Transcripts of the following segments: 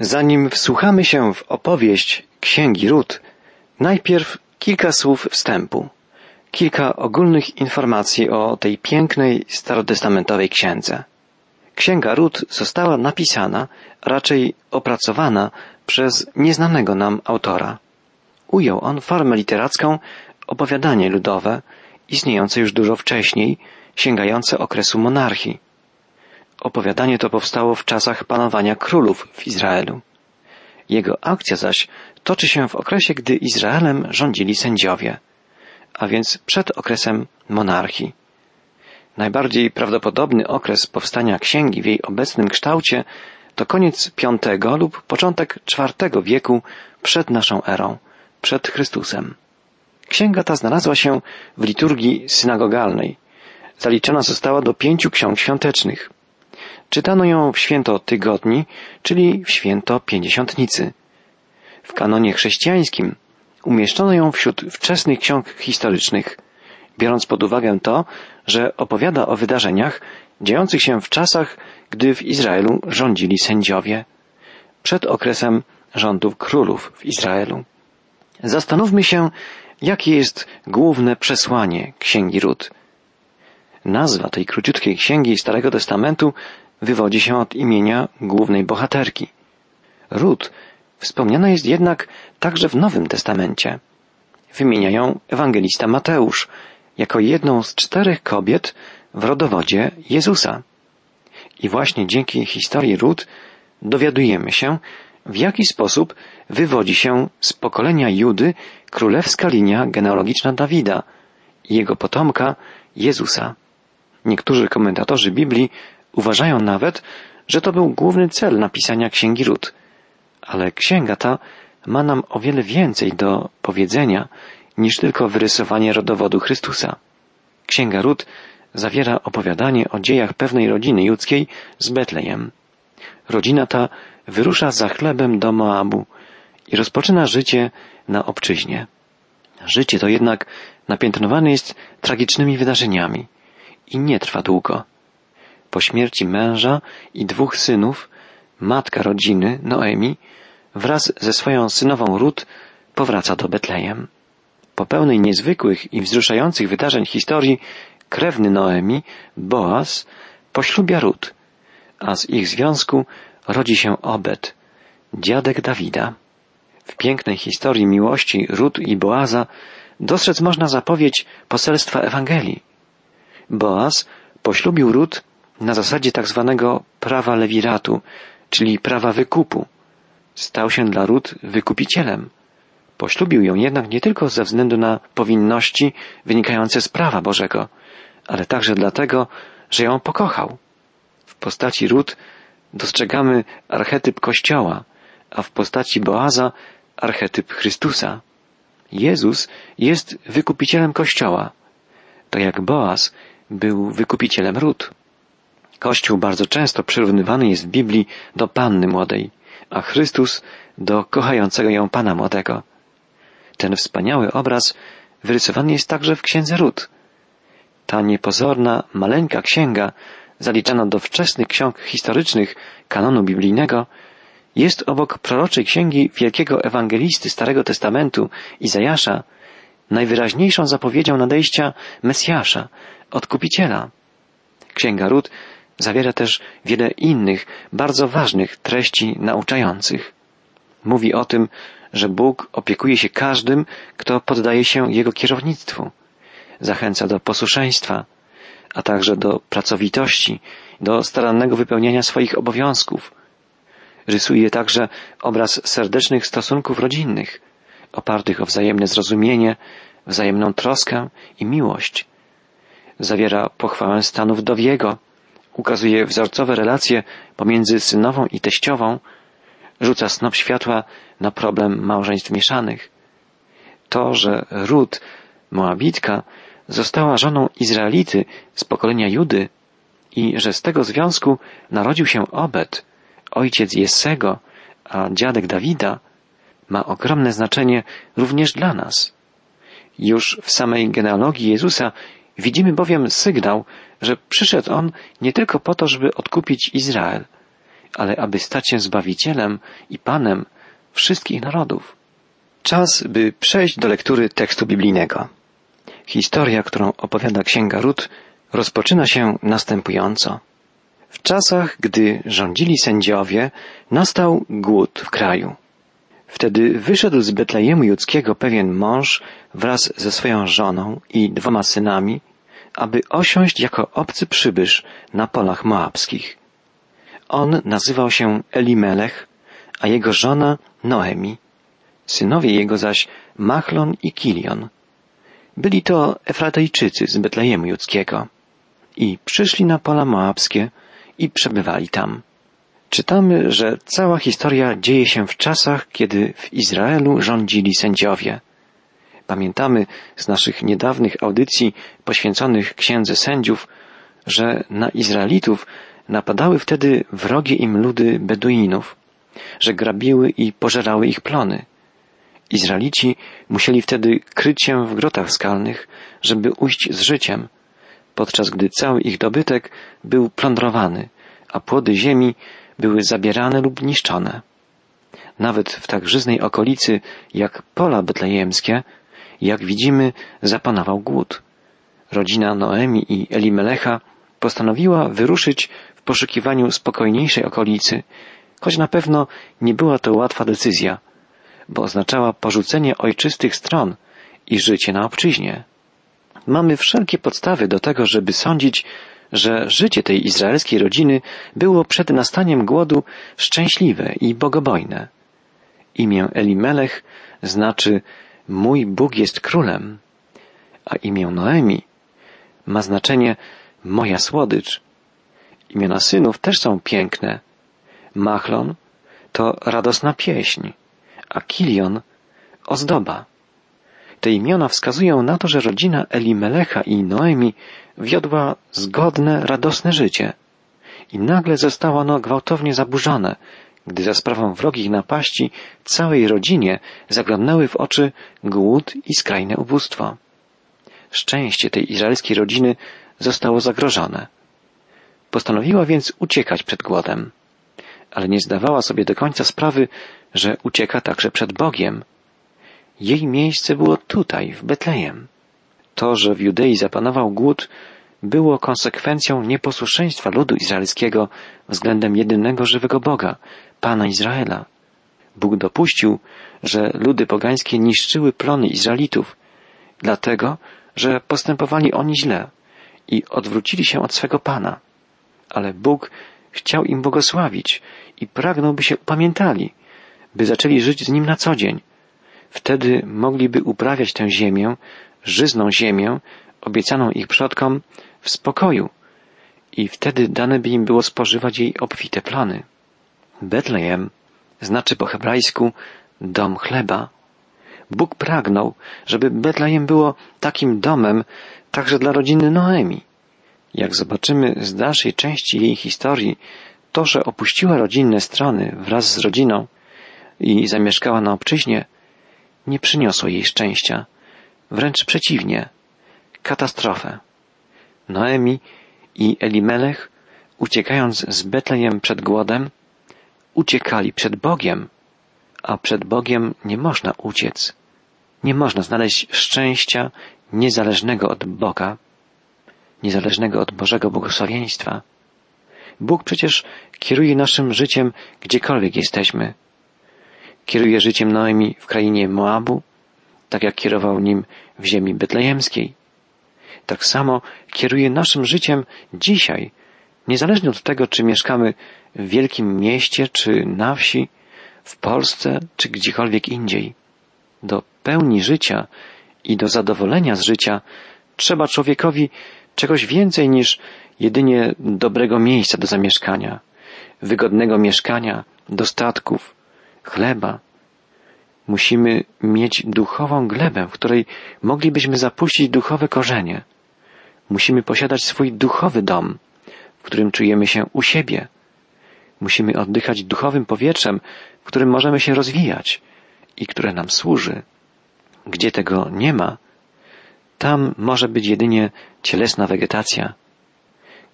Zanim wsłuchamy się w opowieść Księgi Ród, najpierw kilka słów wstępu, kilka ogólnych informacji o tej pięknej starotestamentowej księdze. Księga Ród została napisana, raczej opracowana przez nieznanego nam autora. Ujął on formę literacką opowiadanie ludowe, istniejące już dużo wcześniej, sięgające okresu monarchii. Opowiadanie to powstało w czasach panowania królów w Izraelu. Jego akcja zaś toczy się w okresie, gdy Izraelem rządzili sędziowie, a więc przed okresem monarchii. Najbardziej prawdopodobny okres powstania księgi w jej obecnym kształcie to koniec V lub początek IV wieku przed naszą erą, przed Chrystusem. Księga ta znalazła się w liturgii synagogalnej. Zaliczona została do pięciu ksiąg świątecznych. Czytano ją w święto tygodni, czyli w święto pięćdziesiątnicy. W kanonie chrześcijańskim umieszczono ją wśród wczesnych ksiąg historycznych, biorąc pod uwagę to, że opowiada o wydarzeniach dziejących się w czasach, gdy w Izraelu rządzili sędziowie, przed okresem rządów królów w Izraelu. Zastanówmy się, jakie jest główne przesłanie Księgi Ród. Nazwa tej króciutkiej księgi Starego Testamentu wywodzi się od imienia głównej bohaterki. Ród wspomniana jest jednak także w Nowym Testamencie. Wymienia ją ewangelista Mateusz jako jedną z czterech kobiet w rodowodzie Jezusa. I właśnie dzięki historii Ród dowiadujemy się, w jaki sposób wywodzi się z pokolenia Judy królewska linia genealogiczna Dawida i jego potomka Jezusa. Niektórzy komentatorzy Biblii uważają nawet, że to był główny cel napisania Księgi Ród. Ale księga ta ma nam o wiele więcej do powiedzenia niż tylko wyrysowanie rodowodu Chrystusa. Księga Ród zawiera opowiadanie o dziejach pewnej rodziny judzkiej z Betlejem. Rodzina ta wyrusza za chlebem do Moabu i rozpoczyna życie na obczyźnie. Życie to jednak napiętnowane jest tragicznymi wydarzeniami i nie trwa długo. Po śmierci męża i dwóch synów, matka rodziny, Noemi, wraz ze swoją synową Rut powraca do Betlejem. Po pełnej niezwykłych i wzruszających wydarzeń historii krewny Noemi, Boaz, poślubia Rut, a z ich związku rodzi się Obed, dziadek Dawida. W pięknej historii miłości Rut i Boaza dostrzec można zapowiedź poselstwa Ewangelii. Boaz poślubił Rut na zasadzie tak zwanego prawa lewiratu, czyli prawa wykupu. Stał się dla Rut wykupicielem. Poślubił ją jednak nie tylko ze względu na powinności wynikające z prawa Bożego, ale także dlatego, że ją pokochał. W postaci Rut dostrzegamy archetyp Kościoła, a w postaci Boaza archetyp Chrystusa. Jezus jest wykupicielem Kościoła. To jak Boaz był wykupicielem Rut. Kościół bardzo często przyrównywany jest w Biblii do panny młodej, a Chrystus do kochającego ją Pana młodego. Ten wspaniały obraz wyrysowany jest także w księdze Rut. Ta niepozorna, maleńka księga, zaliczana do wczesnych ksiąg historycznych kanonu biblijnego, jest obok proroczej księgi wielkiego ewangelisty Starego Testamentu Izajasza najwyraźniejszą zapowiedzią nadejścia Mesjasza, Odkupiciela. Księga Rut zawiera też wiele innych, bardzo ważnych treści nauczających. Mówi o tym, że Bóg opiekuje się każdym, kto poddaje się Jego kierownictwu. Zachęca do posłuszeństwa, a także do pracowitości, do starannego wypełniania swoich obowiązków. Rysuje także obraz serdecznych stosunków rodzinnych, opartych o wzajemne zrozumienie, wzajemną troskę i miłość. Zawiera pochwałę stanu wdowiego, ukazuje wzorcowe relacje pomiędzy synową i teściową, rzuca snop światła na problem małżeństw mieszanych. To, że Rut, Moabitka, została żoną Izraelity z pokolenia Judy i że z tego związku narodził się Obed, ojciec Jessego, a dziadek Dawida, ma ogromne znaczenie również dla nas. Już w samej genealogii Jezusa widzimy bowiem sygnał, że przyszedł On nie tylko po to, żeby odkupić Izrael, ale aby stać się Zbawicielem i Panem wszystkich narodów. Czas, by przejść do lektury tekstu biblijnego. Historia, którą opowiada Księga Rut, rozpoczyna się następująco. W czasach, gdy rządzili sędziowie, nastał głód w kraju. Wtedy wyszedł z Betlejemu Judzkiego pewien mąż wraz ze swoją żoną i dwoma synami, aby osiąść jako obcy przybysz na polach moabskich. On nazywał się Elimelech, a jego żona Noemi, synowie jego zaś Machlon i Kilion. Byli to Efratejczycy z Betlejemu Judzkiego i przyszli na pola moabskie i przebywali tam. Czytamy, że cała historia dzieje się w czasach, kiedy w Izraelu rządzili sędziowie. Pamiętamy z naszych niedawnych audycji poświęconych księdze sędziów, że na Izraelitów napadały wtedy wrogie im ludy Beduinów, że grabiły i pożerały ich plony. Izraelici musieli wtedy kryć się w grotach skalnych, żeby ujść z życiem, podczas gdy cały ich dobytek był plądrowany, a płody ziemi były zabierane lub niszczone. Nawet w tak żyznej okolicy jak pola betlejemskie, jak widzimy, zapanował głód. Rodzina Noemi i Elimelecha postanowiła wyruszyć w poszukiwaniu spokojniejszej okolicy, choć na pewno nie była to łatwa decyzja, bo oznaczała porzucenie ojczystych stron i życie na obczyźnie. Mamy wszelkie podstawy do tego, żeby sądzić, że życie tej izraelskiej rodziny było przed nastaniem głodu szczęśliwe i bogobojne. Imię Elimelech znaczy mój Bóg jest królem, a imię Noemi ma znaczenie moja słodycz. Imiona synów też są piękne. Machlon to radosna pieśń, a Kilion ozdoba. Te imiona wskazują na to, że rodzina Elimelecha i Noemi wiodła zgodne, radosne życie. I nagle zostało ono gwałtownie zaburzone, gdy za sprawą wrogich napaści całej rodzinie zaglądnęły w oczy głód i skrajne ubóstwo. Szczęście tej izraelskiej rodziny zostało zagrożone. Postanowiła więc uciekać przed głodem, ale nie zdawała sobie do końca sprawy, że ucieka także przed Bogiem. Jej miejsce było tutaj, w Betlejem. To, że w Judei zapanował głód, było konsekwencją nieposłuszeństwa ludu izraelskiego względem jedynego żywego Boga, Pana Izraela. Bóg dopuścił, że ludy pogańskie niszczyły plony Izraelitów, dlatego, że postępowali oni źle i odwrócili się od swego Pana. Ale Bóg chciał im błogosławić i pragnął, by się upamiętali, by zaczęli żyć z Nim na co dzień. Wtedy mogliby uprawiać tę ziemię, żyzną ziemię, obiecaną ich przodkom, w spokoju i wtedy dane by im było spożywać jej obfite plony. Betlejem znaczy po hebrajsku dom chleba. Bóg pragnął, żeby Betlejem było takim domem także dla rodziny Noemi. Jak zobaczymy z dalszej części jej historii, to, że opuściła rodzinne strony wraz z rodziną i zamieszkała na obczyźnie, nie przyniosło jej szczęścia. Wręcz przeciwnie, katastrofę. Noemi i Elimelech, uciekając z Betlejem przed głodem, uciekali przed Bogiem, a przed Bogiem nie można uciec. Nie można znaleźć szczęścia niezależnego od Boga, niezależnego od Bożego błogosławieństwa. Bóg przecież kieruje naszym życiem gdziekolwiek jesteśmy. Kieruje życiem Noemi w krainie Moabu, tak jak kierował nim w ziemi betlejemskiej tak samo kieruje naszym życiem dzisiaj, niezależnie od tego, czy mieszkamy w wielkim mieście, czy na wsi, w Polsce, czy gdziekolwiek indziej. Do pełni życia i do zadowolenia z życia trzeba człowiekowi czegoś więcej niż jedynie dobrego miejsca do zamieszkania, wygodnego mieszkania, dostatków, chleba. Musimy mieć duchową glebę, w której moglibyśmy zapuścić duchowe korzenie. Musimy posiadać swój duchowy dom, w którym czujemy się u siebie. Musimy oddychać duchowym powietrzem, w którym możemy się rozwijać i które nam służy. Gdzie tego nie ma, tam może być jedynie cielesna wegetacja.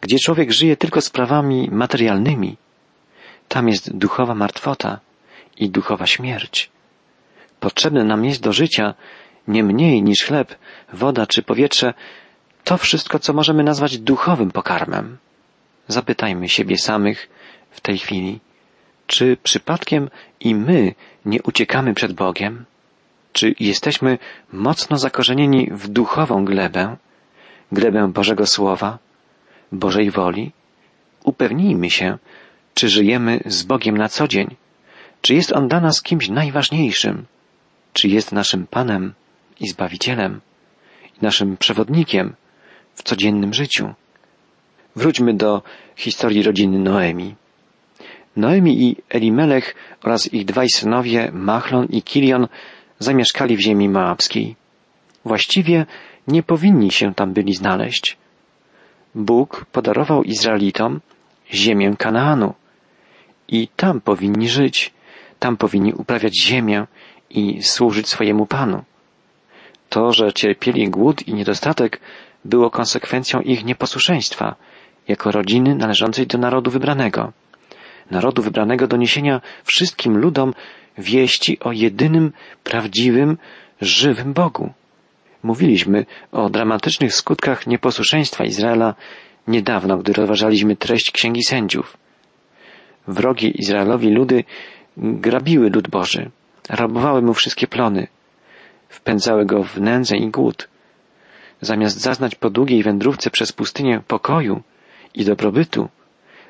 Gdzie człowiek żyje tylko sprawami materialnymi, Tam jest duchowa martwota i duchowa śmierć. Potrzebne nam jest do życia nie mniej niż chleb, woda czy powietrze, to wszystko, co możemy nazwać duchowym pokarmem. Zapytajmy siebie samych w tej chwili, czy przypadkiem i my nie uciekamy przed Bogiem? Czy jesteśmy mocno zakorzenieni w duchową glebę, glebę Bożego Słowa, Bożej woli? Upewnijmy się, czy żyjemy z Bogiem na co dzień, czy jest On dla nas kimś najważniejszym, czy jest naszym Panem i Zbawicielem, i naszym przewodnikiem w codziennym życiu. Wróćmy do historii rodziny Noemi. Noemi i Elimelech oraz ich dwaj synowie, Machlon i Kilion, zamieszkali w ziemi moabskiej. Właściwie nie powinni się tam byli znaleźć. Bóg podarował Izraelitom ziemię Kanaanu i tam powinni żyć, tam powinni uprawiać ziemię i służyć swojemu Panu. To, że cierpieli głód i niedostatek, było konsekwencją ich nieposłuszeństwa, jako rodziny należącej do narodu wybranego. Narodu wybranego do niesienia wszystkim ludom wieści o jedynym, prawdziwym, żywym Bogu. Mówiliśmy o dramatycznych skutkach nieposłuszeństwa Izraela niedawno, gdy rozważaliśmy treść Księgi Sędziów. Wrogie Izraelowi ludy grabiły lud Boży, rabowały mu wszystkie plony, wpędzały go w nędzę i głód. Zamiast zaznać po długiej wędrówce przez pustynię pokoju i dobrobytu,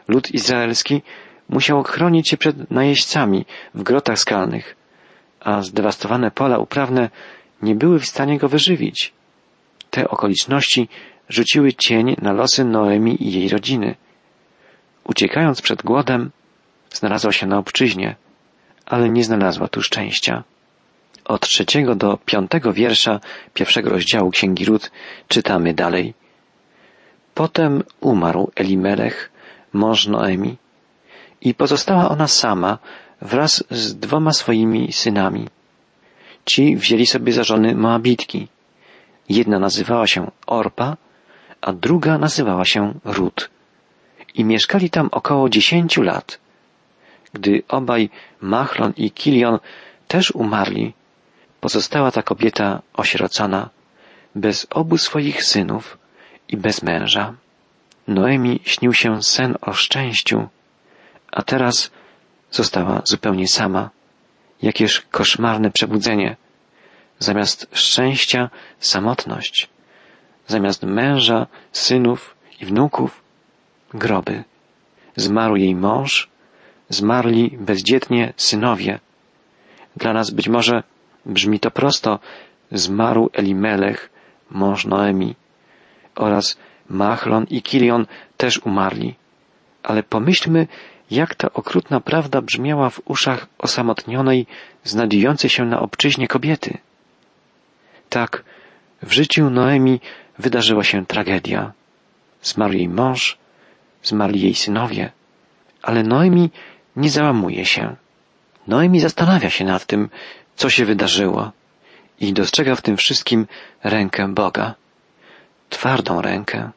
lud izraelski musiał chronić się przed najeźdźcami w grotach skalnych, a zdewastowane pola uprawne nie były w stanie go wyżywić. Te okoliczności rzuciły cień na losy Noemi i jej rodziny. Uciekając przed głodem, znalazła się na obczyźnie, ale nie znalazła tu szczęścia. Od trzeciego do piątego wiersza pierwszego rozdziału Księgi Ród czytamy dalej. Potem umarł Elimelech, mąż Noemi, i pozostała ona sama wraz z dwoma swoimi synami. Ci wzięli sobie za żony Moabitki. Jedna nazywała się Orpa, a druga nazywała się Rut. I mieszkali tam około dziesięciu lat. Gdy obaj Machlon i Kilion też umarli, pozostała ta kobieta osierocona, bez obu swoich synów i bez męża. Noemi śnił się sen o szczęściu, a teraz została zupełnie sama. Jakież koszmarne przebudzenie. Zamiast szczęścia samotność. Zamiast męża, synów i wnuków groby. Zmarł jej mąż, zmarli bezdzietnie synowie. Dla nas być może brzmi to prosto. Zmarł Elimelech, mąż Noemi oraz Machlon i Kilion też umarli. Ale pomyślmy, jak ta okrutna prawda brzmiała w uszach osamotnionej, znajdującej się na obczyźnie kobiety. Tak, w życiu Noemi wydarzyła się tragedia. Zmarł jej mąż, zmarli jej synowie, ale Noemi nie załamuje się. Noemi zastanawia się nad tym, co się wydarzyło i dostrzega w tym wszystkim rękę Boga. Twardą rękę.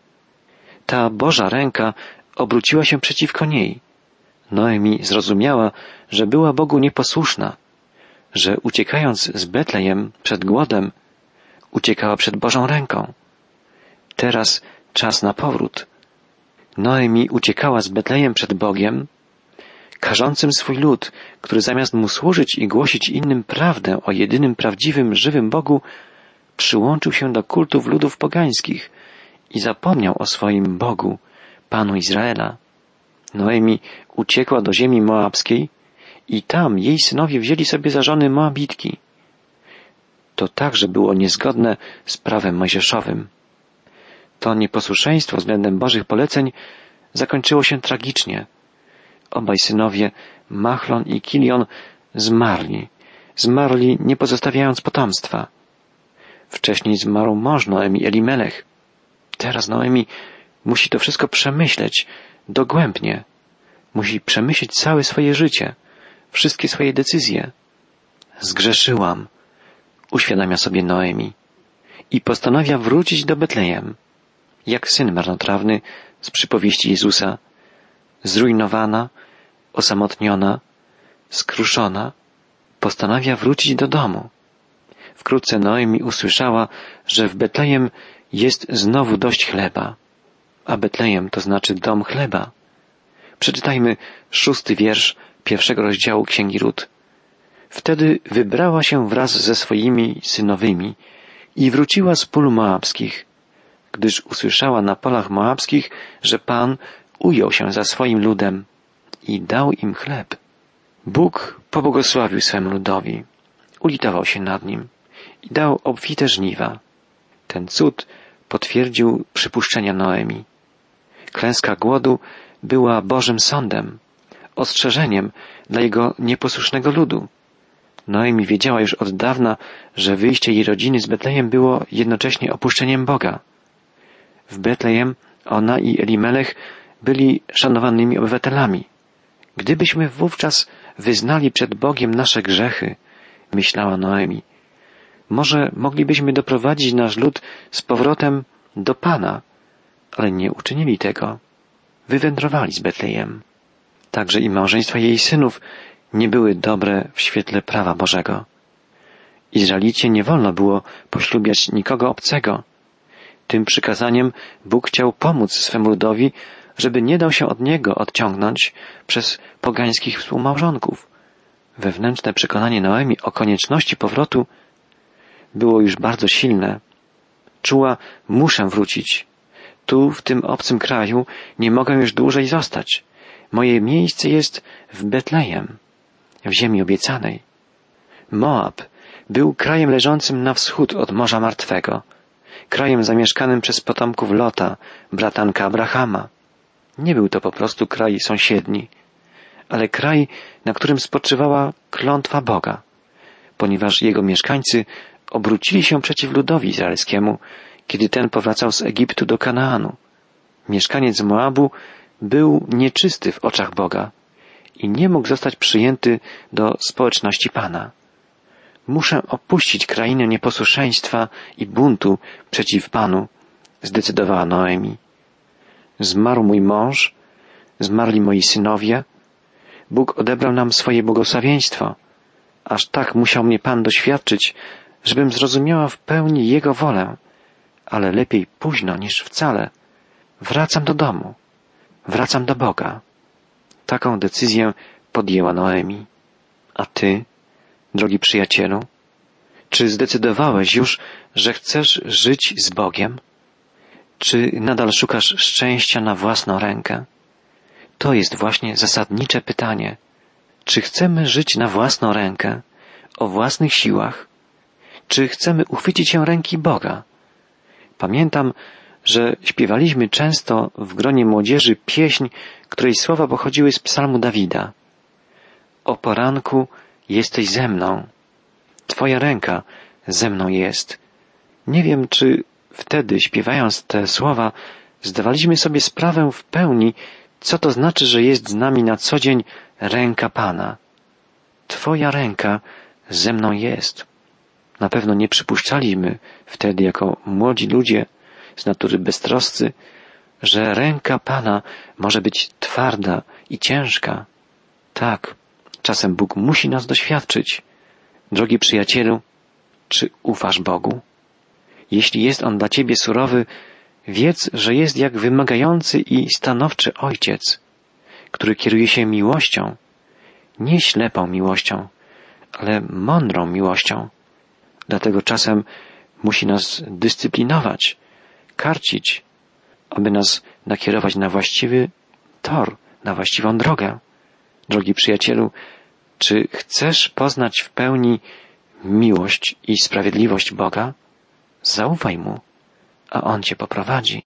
Ta Boża ręka obróciła się przeciwko niej. Noemi zrozumiała, że była Bogu nieposłuszna, że uciekając z Betlejem przed głodem, uciekała przed Bożą ręką. Teraz czas na powrót. Noemi uciekała z Betlejem przed Bogiem, karzącym swój lud, który zamiast mu służyć i głosić innym prawdę o jedynym prawdziwym, żywym Bogu, przyłączył się do kultów ludów pogańskich i zapomniał o swoim Bogu, Panu Izraela. Noemi uciekła do ziemi moabskiej i tam jej synowie wzięli sobie za żony Moabitki. To także było niezgodne z prawem mojżeszowym. To nieposłuszeństwo względem Bożych poleceń zakończyło się tragicznie. Obaj synowie, Machlon i Kilion, zmarli. Zmarli nie pozostawiając potomstwa. Wcześniej zmarł mąż Noemi Elimelech. Teraz Noemi musi to wszystko przemyśleć dogłębnie. Musi przemyśleć całe swoje życie, wszystkie swoje decyzje. Zgrzeszyłam, uświadamia sobie Noemi i postanawia wrócić do Betlejem, jak syn marnotrawny z przypowieści Jezusa, zrujnowana, osamotniona, skruszona, postanawia wrócić do domu. Wkrótce Noemi usłyszała, że w Betlejem jest znowu dość chleba. A Betlejem to znaczy dom chleba. Przeczytajmy szósty wiersz pierwszego rozdziału Księgi Ród. Wtedy wybrała się wraz ze swoimi synowymi i wróciła z pól moabskich, gdyż usłyszała na polach moabskich, że Pan ujął się za swoim ludem i dał im chleb. Bóg pobłogosławił swemu ludowi, ulitował się nad nim i dał obfite żniwa. Ten cud potwierdził przypuszczenia Noemi. Klęska głodu była Bożym sądem, ostrzeżeniem dla jego nieposłusznego ludu. Noemi wiedziała już od dawna, że wyjście jej rodziny z Betlejem było jednocześnie opuszczeniem Boga. W Betlejem ona i Elimelech byli szanowanymi obywatelami. Gdybyśmy wówczas wyznali przed Bogiem nasze grzechy, myślała Noemi, może moglibyśmy doprowadzić nasz lud z powrotem do Pana, ale nie uczynili tego. Wywędrowali z Betlejem. Także i małżeństwa jej synów nie były dobre w świetle prawa Bożego. Izraelicie nie wolno było poślubiać nikogo obcego. Tym przykazaniem Bóg chciał pomóc swemu ludowi, żeby nie dał się od niego odciągnąć przez pogańskich współmałżonków. Wewnętrzne przekonanie Noemi o konieczności powrotu było już bardzo silne. Czuła, muszę wrócić. Tu, w tym obcym kraju, nie mogę już dłużej zostać. Moje miejsce jest w Betlejem, w ziemi obiecanej. Moab był krajem leżącym na wschód od Morza Martwego, krajem zamieszkanym przez potomków Lota, bratanka Abrahama. Nie był to po prostu kraj sąsiedni, ale kraj, na którym spoczywała klątwa Boga, ponieważ jego mieszkańcy obrócili się przeciw ludowi izraelskiemu, kiedy ten powracał z Egiptu do Kanaanu. Mieszkaniec Moabu był nieczysty w oczach Boga i nie mógł zostać przyjęty do społeczności Pana. Muszę opuścić krainę nieposłuszeństwa i buntu przeciw Panu, zdecydowała Noemi. Zmarł mój mąż, zmarli moi synowie, Bóg odebrał nam swoje błogosławieństwo. Aż tak musiał mnie Pan doświadczyć, żebym zrozumiała w pełni Jego wolę, ale lepiej późno niż wcale. Wracam do domu, wracam do Boga. Taką decyzję podjęła Noemi. A ty, drogi przyjacielu, czy zdecydowałeś już, że chcesz żyć z Bogiem? Czy nadal szukasz szczęścia na własną rękę? To jest właśnie zasadnicze pytanie. Czy chcemy żyć na własną rękę, o własnych siłach, czy chcemy uchwycić się ręki Boga? Pamiętam, że śpiewaliśmy często w gronie młodzieży pieśń, której słowa pochodziły z psalmu Dawida. O poranku jesteś ze mną. Twoja ręka ze mną jest. Nie wiem, czy wtedy, śpiewając te słowa, zdawaliśmy sobie sprawę w pełni, co to znaczy, że jest z nami na co dzień ręka Pana. Twoja ręka ze mną jest. Na pewno nie przypuszczaliśmy wtedy jako młodzi ludzie z natury beztroscy, że ręka Pana może być twarda i ciężka. Tak, czasem Bóg musi nas doświadczyć. Drogi przyjacielu, czy ufasz Bogu? Jeśli jest On dla Ciebie surowy, wiedz, że jest jak wymagający i stanowczy ojciec, który kieruje się miłością, nie ślepą miłością, ale mądrą miłością. Dlatego czasem musi nas dyscyplinować, karcić, aby nas nakierować na właściwy tor, na właściwą drogę. Drogi przyjacielu, czy chcesz poznać w pełni miłość i sprawiedliwość Boga? Zaufaj Mu, a On Cię poprowadzi.